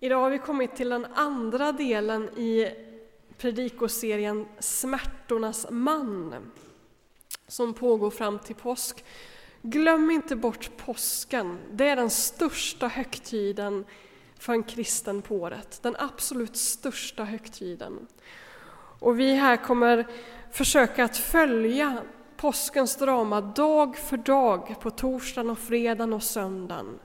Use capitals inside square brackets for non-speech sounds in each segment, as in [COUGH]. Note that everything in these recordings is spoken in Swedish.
Idag har vi kommit till den andra delen i predikoserien Smärtornas man som pågår fram till påsk. Glöm inte bort påsken. Det är den största högtiden för en kristen på året. Den absolut största högtiden. Och vi här kommer försöka att följa påskens drama dag för dag på torsdagen och fredagen och söndagen.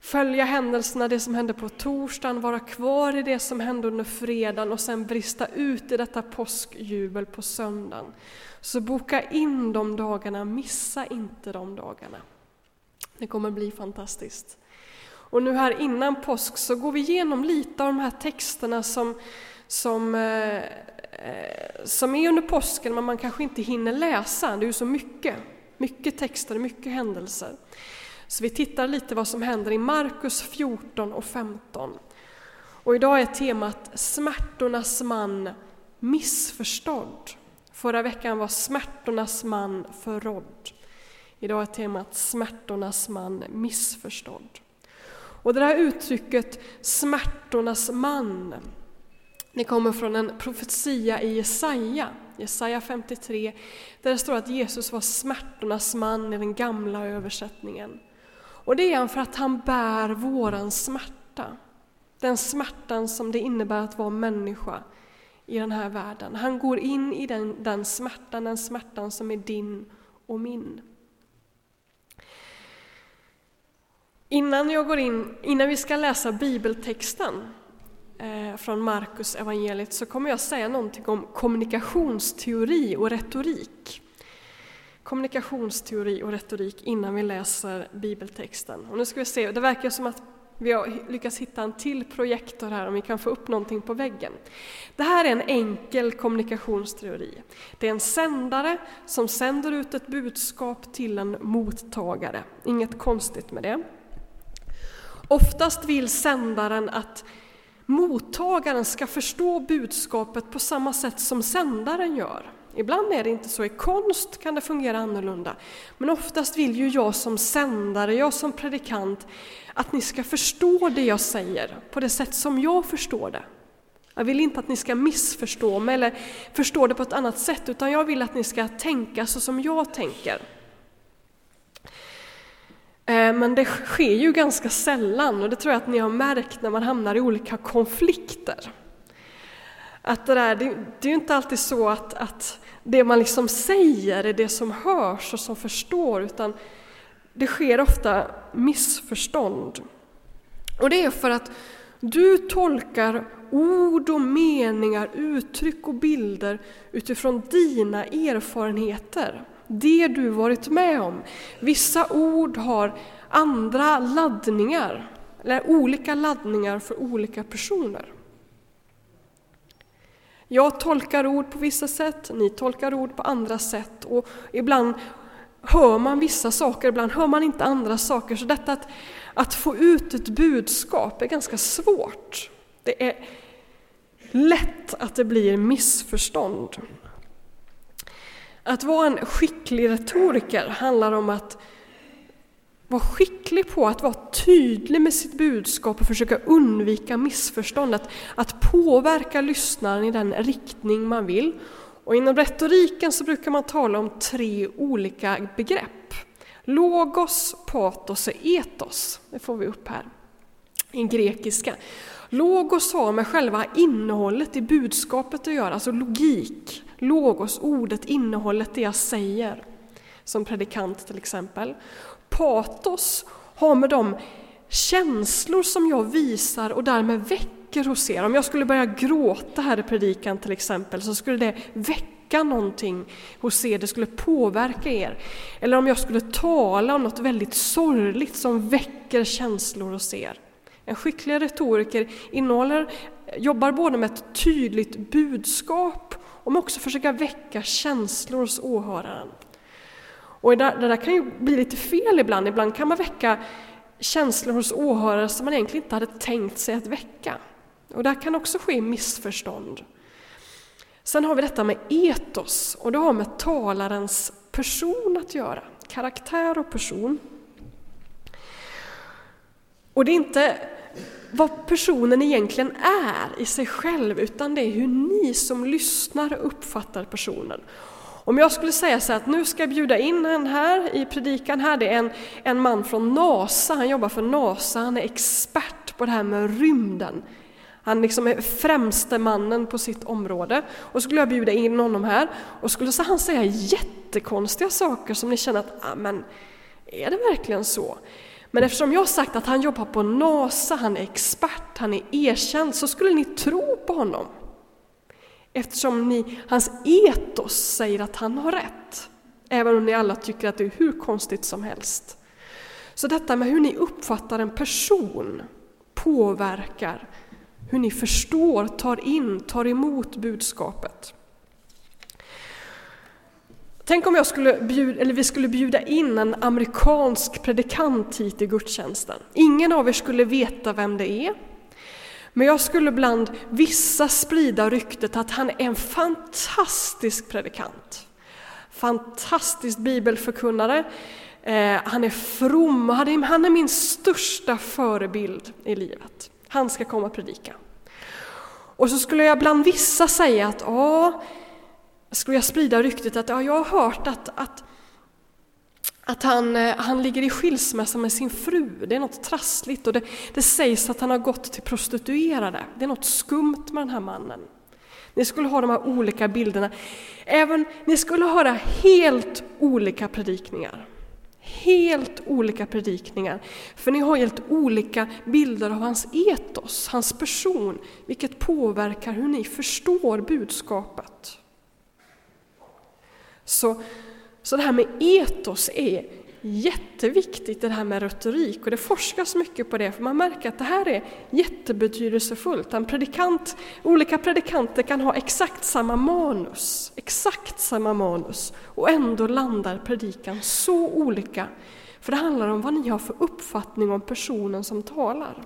Följa händelserna, det som hände på torsdagen, vara kvar i det som hände under fredagen och sen brista ut i detta påskjubel på söndagen. Så boka in de dagarna, missa inte de dagarna. Det kommer bli fantastiskt. Och nu här innan påsk så går vi igenom lite av de här texterna som, som, eh, eh som är under påsken men man kanske inte hinner läsa. Det är ju så mycket, mycket texter, mycket händelser. Så vi tittar lite vad som händer i Markus 14 och 15. Och idag är temat Smärtornas man missförstådd. Förra veckan var smärtornas man förrådd. Idag är temat smärtornas man missförstådd. Och det här uttrycket smärtornas man, det kommer från en profetia i Jesaja, Jesaja 53, där det står att Jesus var smärtornas man i den gamla översättningen. Och det är han för att han bär våran smärta. Den smärtan som det innebär att vara människa i den här världen. Han går in i den, den smärtan, den smärtan som är din och min. Innan, jag går in, innan vi ska läsa bibeltexten eh, från Markus evangeliet så kommer jag säga någonting om kommunikationsteori och retorik kommunikationsteori och retorik innan vi läser bibeltexten. Och nu ska vi se, det verkar som att vi har lyckats hitta en till projektor här om vi kan få upp någonting på väggen. Det här är en enkel kommunikationsteori. Det är en sändare som sänder ut ett budskap till en mottagare. Inget konstigt med det. Oftast vill sändaren att mottagaren ska förstå budskapet på samma sätt som sändaren gör. Ibland är det inte så, i konst kan det fungera annorlunda. Men oftast vill ju jag som sändare, jag som predikant, att ni ska förstå det jag säger på det sätt som jag förstår det. Jag vill inte att ni ska missförstå mig eller förstå det på ett annat sätt, utan jag vill att ni ska tänka så som jag tänker. Eh, men det sker ju ganska sällan och det tror jag att ni har märkt när man hamnar i olika konflikter. Att det, där, det, det är ju inte alltid så att, att det man liksom säger är det som hörs och som förstår, utan det sker ofta missförstånd. Och det är för att du tolkar ord och meningar, uttryck och bilder utifrån dina erfarenheter, det du varit med om. Vissa ord har andra laddningar, eller olika laddningar för olika personer. Jag tolkar ord på vissa sätt, ni tolkar ord på andra sätt och ibland hör man vissa saker, ibland hör man inte andra saker. Så detta att, att få ut ett budskap är ganska svårt. Det är lätt att det blir missförstånd. Att vara en skicklig retoriker handlar om att vara skicklig på att vara tydlig med sitt budskap och försöka undvika missförstånd, att, att påverka lyssnaren i den riktning man vill. Och inom retoriken så brukar man tala om tre olika begrepp. Logos, patos och etos. Det får vi upp här i grekiska. Logos har med själva innehållet i budskapet att göra, alltså logik. Logos, ordet, innehållet, det jag säger, som predikant till exempel. Patos har med de känslor som jag visar och därmed väcker hos er. Om jag skulle börja gråta här i predikan till exempel så skulle det väcka någonting hos er, det skulle påverka er. Eller om jag skulle tala om något väldigt sorgligt som väcker känslor hos er. En skicklig retoriker innehåller, jobbar både med ett tydligt budskap och med också försöka väcka känslor hos åhöraren. Och det där, kan ju bli lite fel ibland. Ibland kan man väcka känslor hos åhörare som man egentligen inte hade tänkt sig att väcka. Och där kan också ske missförstånd. Sen har vi detta med etos, och det har med talarens person att göra. Karaktär och person. Och det är inte vad personen egentligen är i sig själv, utan det är hur ni som lyssnar uppfattar personen. Om jag skulle säga så att nu ska jag bjuda in en här i predikan här, det är en, en man från NASA, han jobbar för NASA, han är expert på det här med rymden. Han liksom är främste mannen på sitt område. Och så skulle jag bjuda in honom här och skulle han säga jättekonstiga saker som ni känner att, ah, men är det verkligen så? Men eftersom jag har sagt att han jobbar på NASA, han är expert, han är erkänd, så skulle ni tro på honom. Eftersom ni, hans etos säger att han har rätt. Även om ni alla tycker att det är hur konstigt som helst. Så detta med hur ni uppfattar en person påverkar hur ni förstår, tar in, tar emot budskapet. Tänk om jag skulle bjuda, eller vi skulle bjuda in en amerikansk predikant hit i gudstjänsten. Ingen av er skulle veta vem det är. Men jag skulle bland vissa sprida ryktet att han är en fantastisk predikant. Fantastisk bibelförkunnare. Eh, han är from, han är min största förebild i livet. Han ska komma och predika. Och så skulle jag bland vissa säga att ja, skulle jag sprida ryktet att ja, jag har hört att, att, att han, eh, han ligger i skilsmässa med sin fru. Det är något trassligt och det, det sägs att han har gått till prostituerade. Det är något skumt med den här mannen. Ni skulle ha de här olika bilderna. Även ni skulle höra helt olika predikningar. Helt olika predikningar. För ni har helt olika bilder av hans etos, hans person, vilket påverkar hur ni förstår budskapet. Så, så det här med etos är jätteviktigt, det här med retorik, och det forskas mycket på det, för man märker att det här är jättebetydelsefullt. En predikant, olika predikanter kan ha exakt samma manus, exakt samma manus, och ändå landar predikan så olika, för det handlar om vad ni har för uppfattning om personen som talar.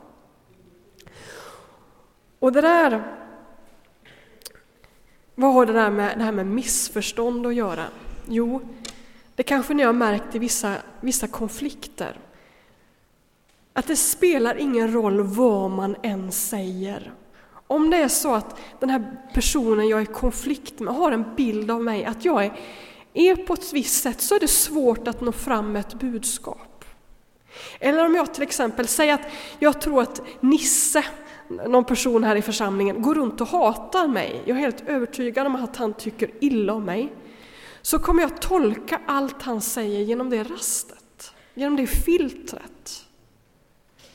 Och det där vad har det där med, det här med missförstånd att göra? Jo, det kanske ni har märkt i vissa, vissa konflikter. Att det spelar ingen roll vad man än säger. Om det är så att den här personen jag är i konflikt med har en bild av mig, att jag är, är på ett visst sätt, så är det svårt att nå fram med ett budskap. Eller om jag till exempel säger att jag tror att Nisse någon person här i församlingen går runt och hatar mig, jag är helt övertygad om att han tycker illa om mig, så kommer jag tolka allt han säger genom det rastet, genom det filtret.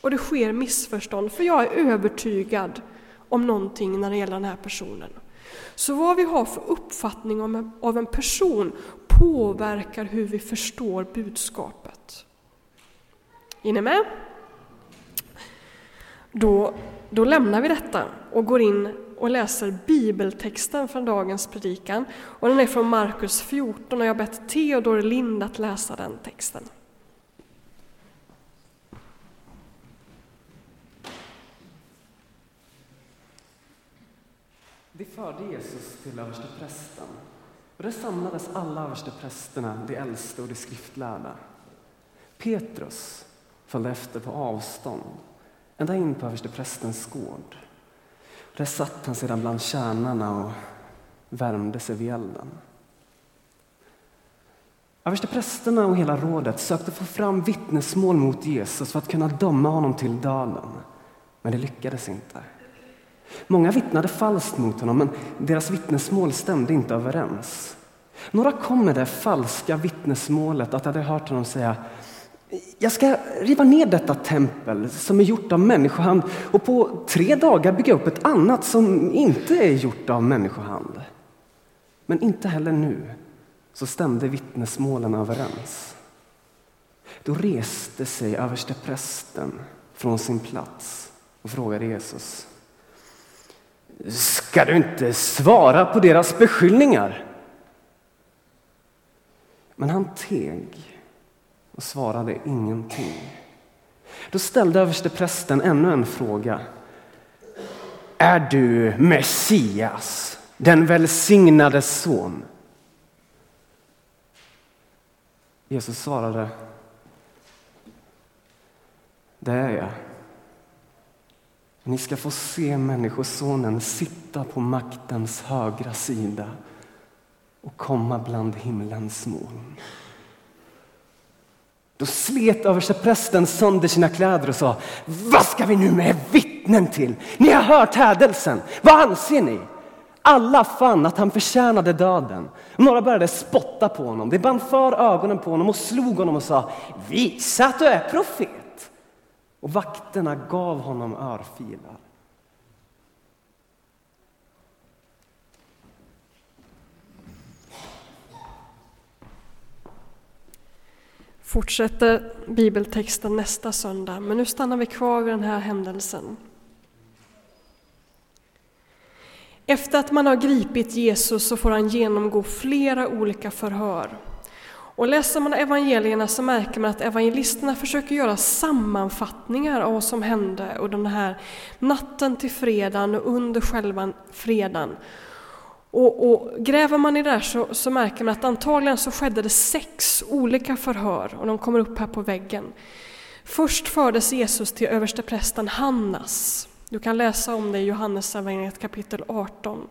Och det sker missförstånd, för jag är övertygad om någonting när det gäller den här personen. Så vad vi har för uppfattning av en person påverkar hur vi förstår budskapet. Är ni med? Då då lämnar vi detta och går in och läser bibeltexten från dagens predikan. Och den är från Markus 14 och jag har bett Theodor Lind att läsa den texten. De förde Jesus till översteprästen och där samlades alla översteprästerna, de äldste och de skriftlärda. Petrus följde efter på avstånd ända in på översteprästens gård. Där satt han sedan bland tjänarna och värmde sig vid elden. Översteprästerna och hela rådet sökte få fram vittnesmål mot Jesus för att kunna döma honom till döden, men det lyckades inte. Många vittnade falskt mot honom, men deras vittnesmål stämde inte överens. Några kom med det falska vittnesmålet att de hade hört honom säga jag ska riva ner detta tempel som är gjort av människohand och på tre dagar bygga upp ett annat som inte är gjort av människohand. Men inte heller nu så stämde vittnesmålen överens. Då reste sig översteprästen från sin plats och frågade Jesus. Ska du inte svara på deras beskyllningar? Men han teg och svarade ingenting. Då ställde översteprästen ännu en fråga. Är du Messias, den välsignade son? Jesus svarade. Det är jag. Ni ska få se Människosonen sitta på maktens högra sida och komma bland himlens moln. Då slet översteprästen sönder sina kläder och sa Vad ska vi nu med vittnen till? Ni har hört hädelsen. Vad anser ni? Alla fann att han förtjänade döden. Några började spotta på honom. De band för ögonen på honom och slog honom och sa Visa att du är profet. Och vakterna gav honom örfilar. Fortsätter bibeltexten nästa söndag, men nu stannar vi kvar vid den här händelsen. Efter att man har gripit Jesus så får han genomgå flera olika förhör. Och läser man evangelierna så märker man att evangelisterna försöker göra sammanfattningar av vad som hände under den här natten till fredagen och under själva fredagen. Och, och, gräver man i det där så, så, märker man att antagligen så skedde det sex olika förhör och de kommer upp här på väggen. Först fördes Jesus till översteprästen Hannas. Du kan läsa om det i Johannes kapitel 18.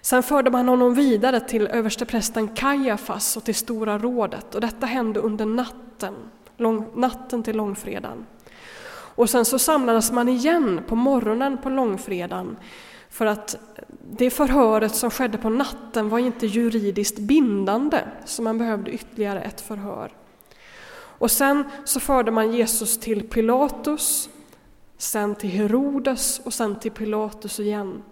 Sen förde man honom vidare till översteprästen Kajafas och till Stora rådet och detta hände under natten, lång, natten till långfredagen. Och sen så samlades man igen på morgonen på långfredagen för att det förhöret som skedde på natten var inte juridiskt bindande, så man behövde ytterligare ett förhör. Och sen så förde man Jesus till Pilatus, sen till Herodes och sen till Pilatus igen.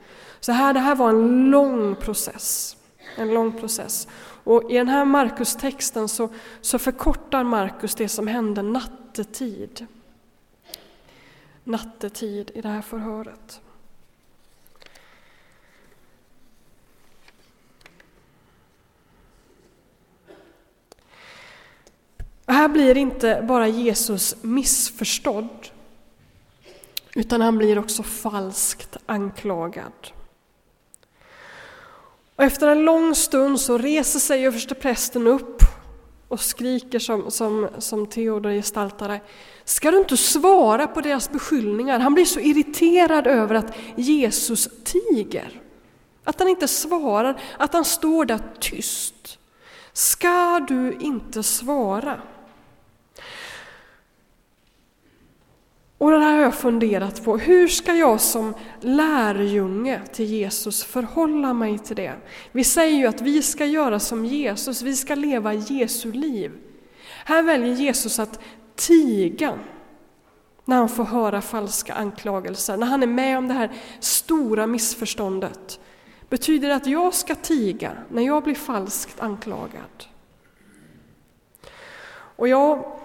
Så här, det här var en lång process. En lång process. Och I den här Markus-texten så, så förkortar Markus det som hände nattetid. Nattetid i det här förhöret. Och här blir inte bara Jesus missförstådd, utan han blir också falskt anklagad. Och efter en lång stund så reser sig översteprästen upp och skriker som, som, som Theodor gestaltade. Ska du inte svara på deras beskyllningar? Han blir så irriterad över att Jesus tiger. Att han inte svarar, att han står där tyst. Ska du inte svara? Och det här har jag funderat på. Hur ska jag som lärjunge till Jesus förhålla mig till det? Vi säger ju att vi ska göra som Jesus, vi ska leva Jesu liv. Här väljer Jesus att tiga när han får höra falska anklagelser, när han är med om det här stora missförståndet. Betyder det att jag ska tiga när jag blir falskt anklagad? Och jag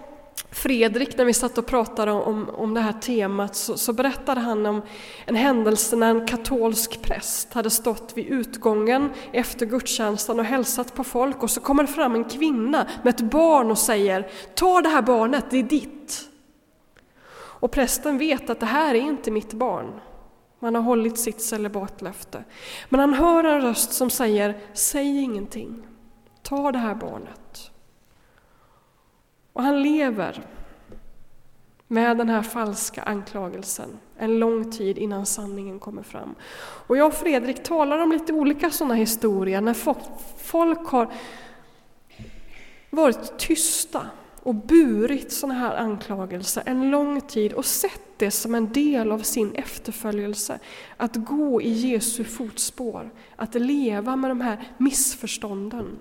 Fredrik, när vi satt och pratade om, om det här temat, så, så, berättade han om en händelse när en katolsk präst hade stått vid utgången efter gudstjänsten och hälsat på folk och så kommer det fram en kvinna med ett barn och säger Ta det här barnet, det är ditt. Och prästen vet att det här är inte mitt barn. Man har hållit sitt celibatlöfte. Men han hör en röst som säger Säg ingenting, ta det här barnet. Och han lever med den här falska anklagelsen en lång tid innan sanningen kommer fram. Och jag och Fredrik talar om lite olika sådana historier när folk har varit tysta och burit sådana här anklagelser en lång tid och sett det som en del av sin efterföljelse. Att gå i Jesu fotspår, att leva med de här missförstånden.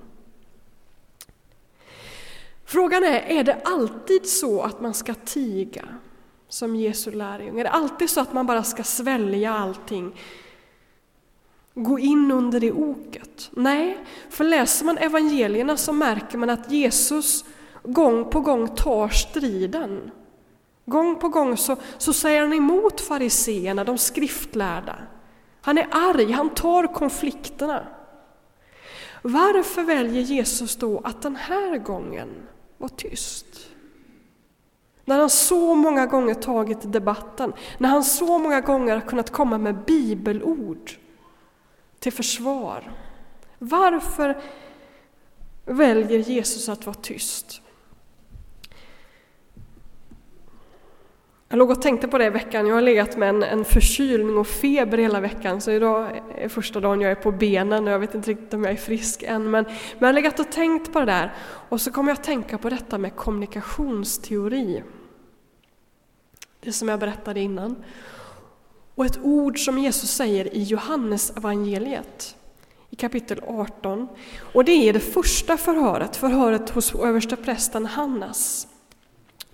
Frågan är, är det alltid så att man ska tiga som Jesu lärjunge? Är det alltid så att man bara ska svälja allting? Gå in under det oket? Nej, för läser man evangelierna så märker man att Jesus gång på gång tar striden. Gång på gång så, så säger han emot fariseerna, de skriftlärda. Han är arg, han tar konflikterna. Varför väljer Jesus då att den här gången var tyst. När han så många gånger tagit debatten, när han så många gånger kunnat komma med bibelord till försvar. Varför väljer Jesus att vara tyst? Jag låg och tänkte på det i veckan. Jag har legat med en, en förkylning och feber hela veckan, så idag är första dagen jag är på benen och jag vet inte riktigt om jag är frisk än. Men, men jag har legat och tänkt på det där och så kom jag att tänka på detta med kommunikationsteori. Det som jag berättade innan. Och ett ord som Jesus säger i Johannes evangeliet i kapitel 18. Och det är det första förhöret, förhöret hos översteprästen Hannas.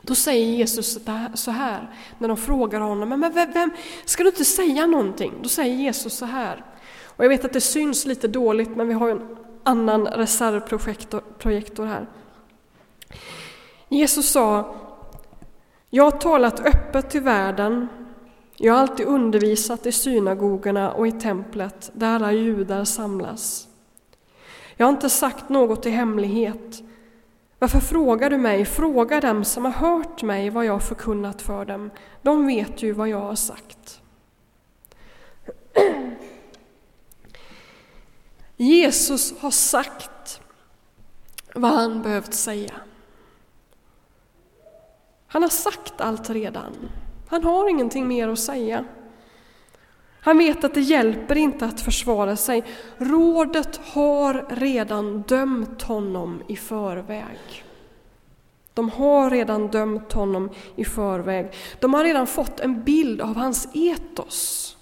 Då säger Jesus så här, när de frågar honom, men vem, vem, ska du inte säga någonting? Då säger Jesus så här. Och jag vet att det syns lite dåligt, men vi har en annan reservprojektor här. Jesus sa, jag har talat öppet till världen, jag har alltid undervisat i synagogorna och i templet där alla judar samlas. Jag har inte sagt något i hemlighet. Varför frågar du mig? Fråga dem som har hört mig vad jag har förkunnat för dem. De vet ju vad jag har sagt. Jesus har sagt vad han behövt säga. Han har sagt allt redan. Han har ingenting mer att säga. Han vet att det hjälper inte att försvara sig. Rådet har redan dömt honom i förväg. De har redan dömt honom i förväg. De har redan fått en bild av hans etos,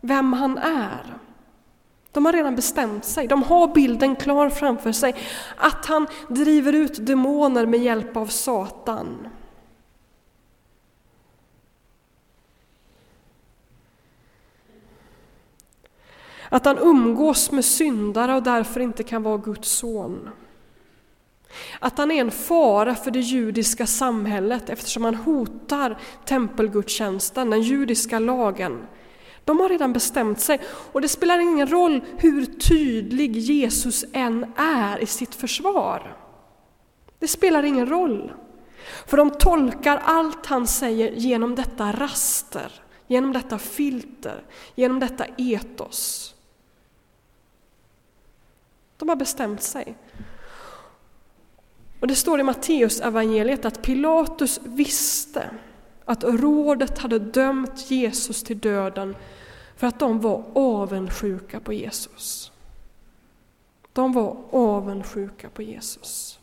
vem han är. De har redan bestämt sig, de har bilden klar framför sig, att han driver ut demoner med hjälp av Satan. Att han umgås med syndare och därför inte kan vara Guds son. Att han är en fara för det judiska samhället eftersom han hotar tempelgudstjänsten, den judiska lagen. De har redan bestämt sig och det spelar ingen roll hur tydlig Jesus än är i sitt försvar. Det spelar ingen roll. För de tolkar allt han säger genom detta raster, genom detta filter, genom detta etos. De har bestämt sig. Och Det står i Matteus evangeliet att Pilatus visste att rådet hade dömt Jesus till döden för att de var avundsjuka på Jesus. De var avundsjuka på Jesus.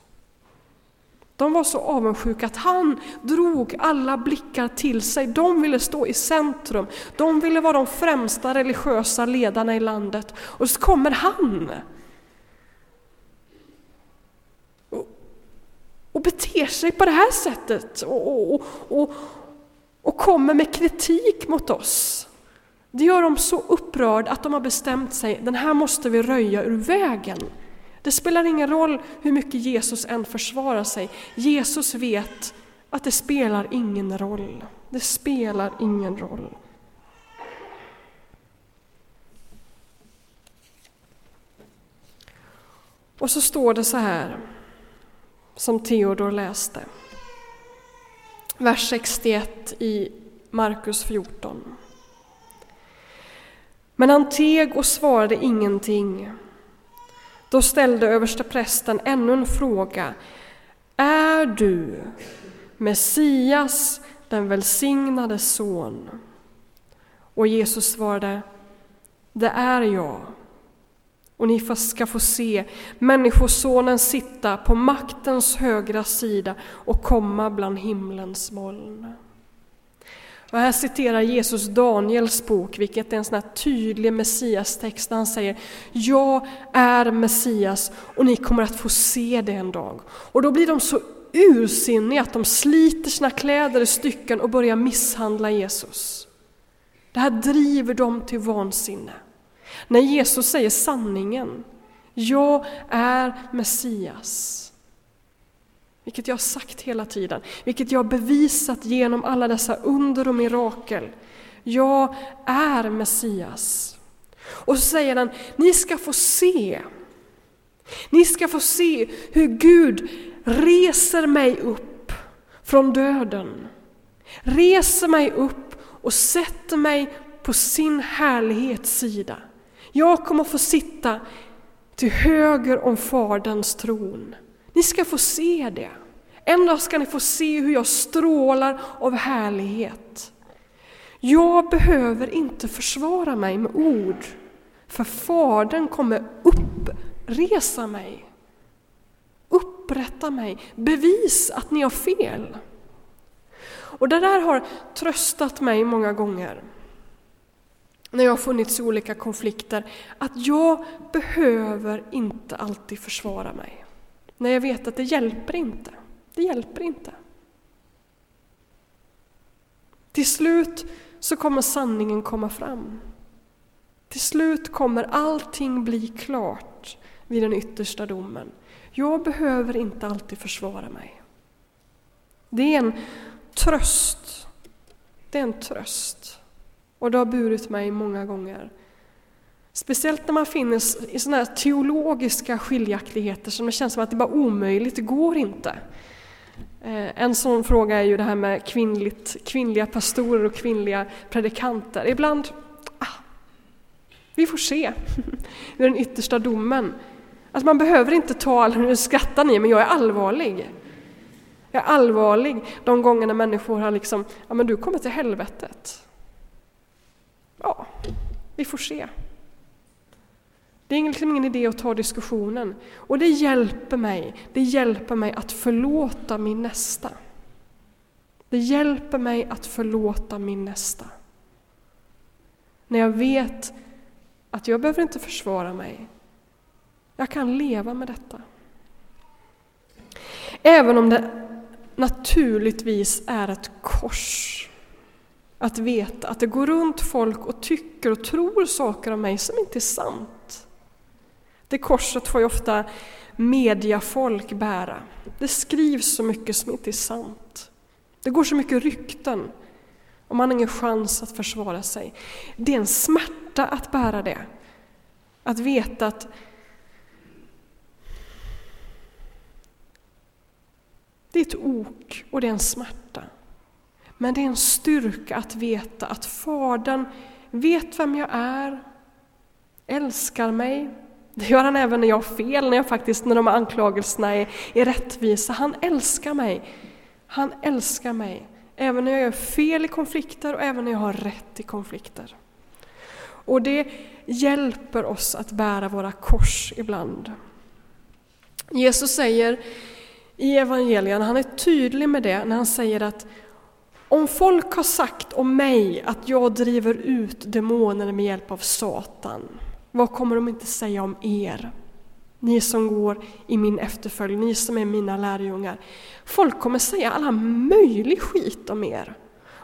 De var så avundsjuka att han drog alla blickar till sig. De ville stå i centrum. De ville vara de främsta religiösa ledarna i landet. Och så kommer han och beter sig på det här sättet och, och, och, och kommer med kritik mot oss. Det gör dem så upprörda att de har bestämt sig, den här måste vi röja ur vägen. Det spelar ingen roll hur mycket Jesus än försvarar sig. Jesus vet att det spelar ingen roll. Det spelar ingen roll. Och så står det så här som Theodor läste. Vers 61 i Markus 14. Men han teg och svarade ingenting. Då ställde översteprästen ännu en fråga. Är du Messias, den välsignade son? Och Jesus svarade, det är jag och ni ska få se Människosonen sitta på maktens högra sida och komma bland himlens moln. Och här citerar Jesus Daniels bok, vilket är en sån här tydlig Messias-text, där han säger Jag är Messias och ni kommer att få se det en dag. Och då blir de så ursinniga att de sliter sina kläder i stycken och börjar misshandla Jesus. Det här driver dem till vansinne. När Jesus säger sanningen, jag är Messias. Vilket jag har sagt hela tiden, vilket jag har bevisat genom alla dessa under och mirakel. Jag är Messias. Och så säger han, ni ska få se. Ni ska få se hur Gud reser mig upp från döden. Reser mig upp och sätter mig på sin härlighets sida. Jag kommer få sitta till höger om Faderns tron. Ni ska få se det. En dag ska ni få se hur jag strålar av härlighet. Jag behöver inte försvara mig med ord, för Fadern kommer uppresa mig. Upprätta mig, bevis att ni har fel. Och det där har tröstat mig många gånger när jag har funnits i olika konflikter, att jag behöver inte alltid försvara mig. När jag vet att det hjälper inte. Det hjälper inte. Till slut så kommer sanningen komma fram. Till slut kommer allting bli klart vid den yttersta domen. Jag behöver inte alltid försvara mig. Det är en tröst. Det är en tröst. Och det har burit mig många gånger. Speciellt när man finner i sådana här teologiska skiljaktigheter som det känns som att det bara omöjligt, det går inte. Eh, en sån fråga är ju det här med kvinnligt, kvinnliga pastorer och kvinnliga predikanter. Ibland, ah, vi får se, [LAUGHS] vid den yttersta domen. Att man behöver inte ta, nu skrattar ni, men jag är allvarlig. Jag är allvarlig de gångerna människor har liksom, ja men du kommer till helvetet. Ja, vi får se. Det är liksom ingen idé att ta diskussionen. Och det hjälper mig, det hjälper mig att förlåta min nästa. Det hjälper mig att förlåta min nästa. När jag vet att jag behöver inte försvara mig. Jag kan leva med detta. Även om det naturligtvis är ett kors att veta att det går runt folk och tycker och tror saker om mig som inte är sant. Det korset får ju ofta mediafolk bära. Det skrivs så mycket som inte är sant. Det går så mycket rykten och man har ingen chans att försvara sig. Det är en smärta att bära det. Att veta att det är ett ok och det är en smärta. Men det är en styrka att veta att Fadern vet vem jag är, älskar mig. Det gör han även när jag har fel, när, jag faktiskt, när de anklagelserna är, är rättvisa. Han älskar mig. Han älskar mig, även när jag gör fel i konflikter och även när jag har rätt i konflikter. Och det hjälper oss att bära våra kors ibland. Jesus säger i evangelierna, han är tydlig med det när han säger att om folk har sagt om mig att jag driver ut demoner med hjälp av Satan, vad kommer de inte säga om er? Ni som går i min efterföljd, ni som är mina lärjungar. Folk kommer säga alla möjlig skit om er.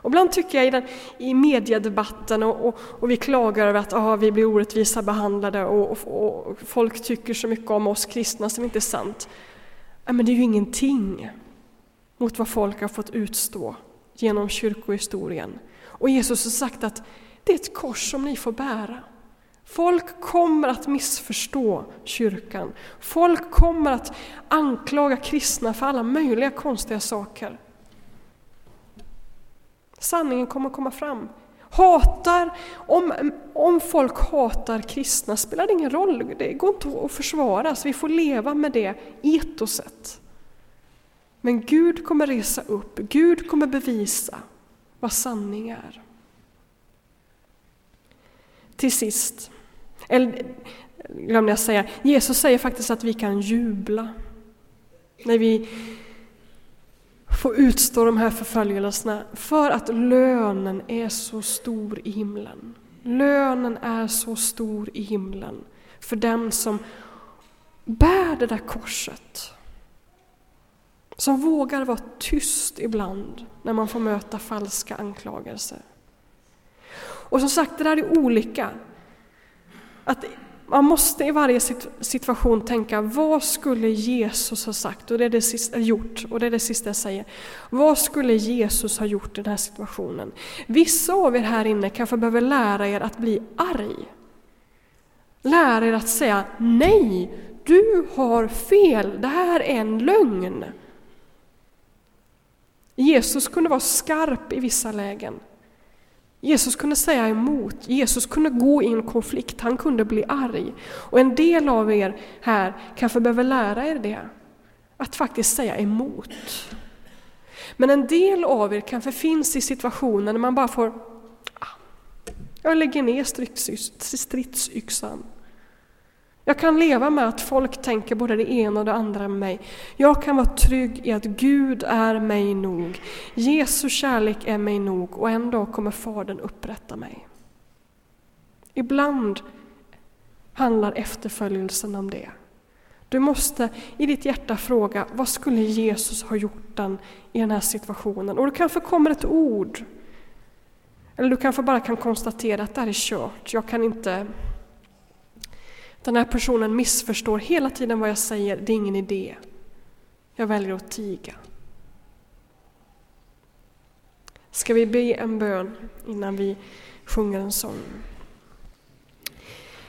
Och ibland tycker jag i, den, i mediedebatten och, och, och vi klagar över att aha, vi blir orättvisa behandlade och, och, och, folk tycker så mycket om oss kristna som inte är sant. Ja, men det är ju ingenting mot vad folk har fått utstå genom kyrkohistorien. Och Jesus har sagt att det är ett kors som ni får bära. Folk kommer att missförstå kyrkan. Folk kommer att anklaga kristna för alla möjliga konstiga saker. Sanningen kommer att komma fram. Hatar, om, om folk hatar kristna spelar det ingen roll, det går inte att försvara, vi får leva med det etoset. Men Gud kommer resa upp, Gud kommer bevisa vad sanning är. Till sist, eller glömde jag säga, Jesus säger faktiskt att vi kan jubla. När vi får utstå de här förföljelserna. För att lönen är så stor i himlen. Lönen är så stor i himlen. För den som bär det där korset som vågar vara tyst ibland när man får möta falska anklagelser. Och som sagt, det där är olika. Att man måste i varje situation tänka, vad skulle Jesus ha sagt? Och det är det sista, gjort, och det är det sista jag säger. Vad skulle Jesus ha gjort i den här situationen? Vissa av er här inne kanske behöver lära er att bli arg. Lära er att säga, nej, du har fel, det här är en lögn. Jesus kunde vara skarp i vissa lägen. Jesus kunde säga emot, Jesus kunde gå i en konflikt, han kunde bli arg. Och en del av er här kanske behöver lära er det. att faktiskt säga emot. Men en del av er kanske finns i situationer när man bara får, ah, jag lägger ner stridsyxan. Jag kan leva med att folk tänker både det ena och det andra med mig. Jag kan vara trygg i att Gud är mig nog. Jesu kärlek är mig nog och en dag kommer Fadern upprätta mig. Ibland handlar efterföljelsen om det. Du måste i ditt hjärta fråga, vad skulle Jesus ha gjort den i den här situationen? Och det kanske kommer ett ord. Eller du kanske bara kan konstatera att det här är kört, jag kan inte... Den här personen missförstår hela tiden vad jag säger, det är ingen idé. Jag väljer att tiga. Ska vi be en bön innan vi sjunger en sång?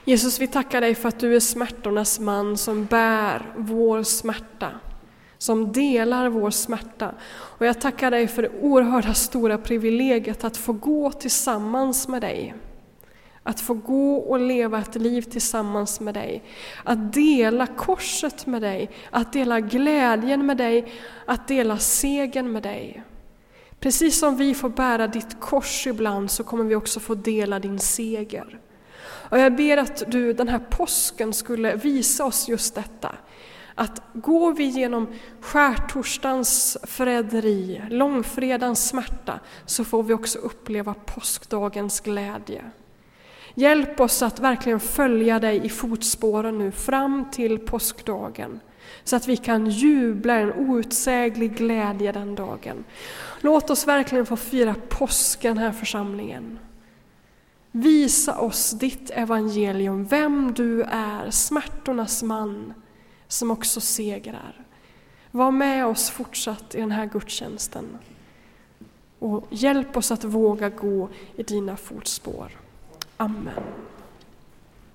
Jesus, vi tackar dig för att du är smärtornas man som bär vår smärta, som delar vår smärta. Och jag tackar dig för det oerhörda stora privilegiet att få gå tillsammans med dig. Att få gå och leva ett liv tillsammans med dig. Att dela korset med dig, att dela glädjen med dig, att dela segern med dig. Precis som vi får bära ditt kors ibland så kommer vi också få dela din seger. Och jag ber att du den här påsken skulle visa oss just detta. Att går vi genom skärtorsdagens förräderi, långfredagens smärta, så får vi också uppleva påskdagens glädje. Hjälp oss att verkligen följa dig i fotspåren nu fram till påskdagen, så att vi kan jubla en outsäglig glädje den dagen. Låt oss verkligen få fira påsken här församlingen. Visa oss ditt evangelium, vem du är, smärtornas man som också segrar. Var med oss fortsatt i den här gudstjänsten och hjälp oss att våga gå i dina fotspår. Amen.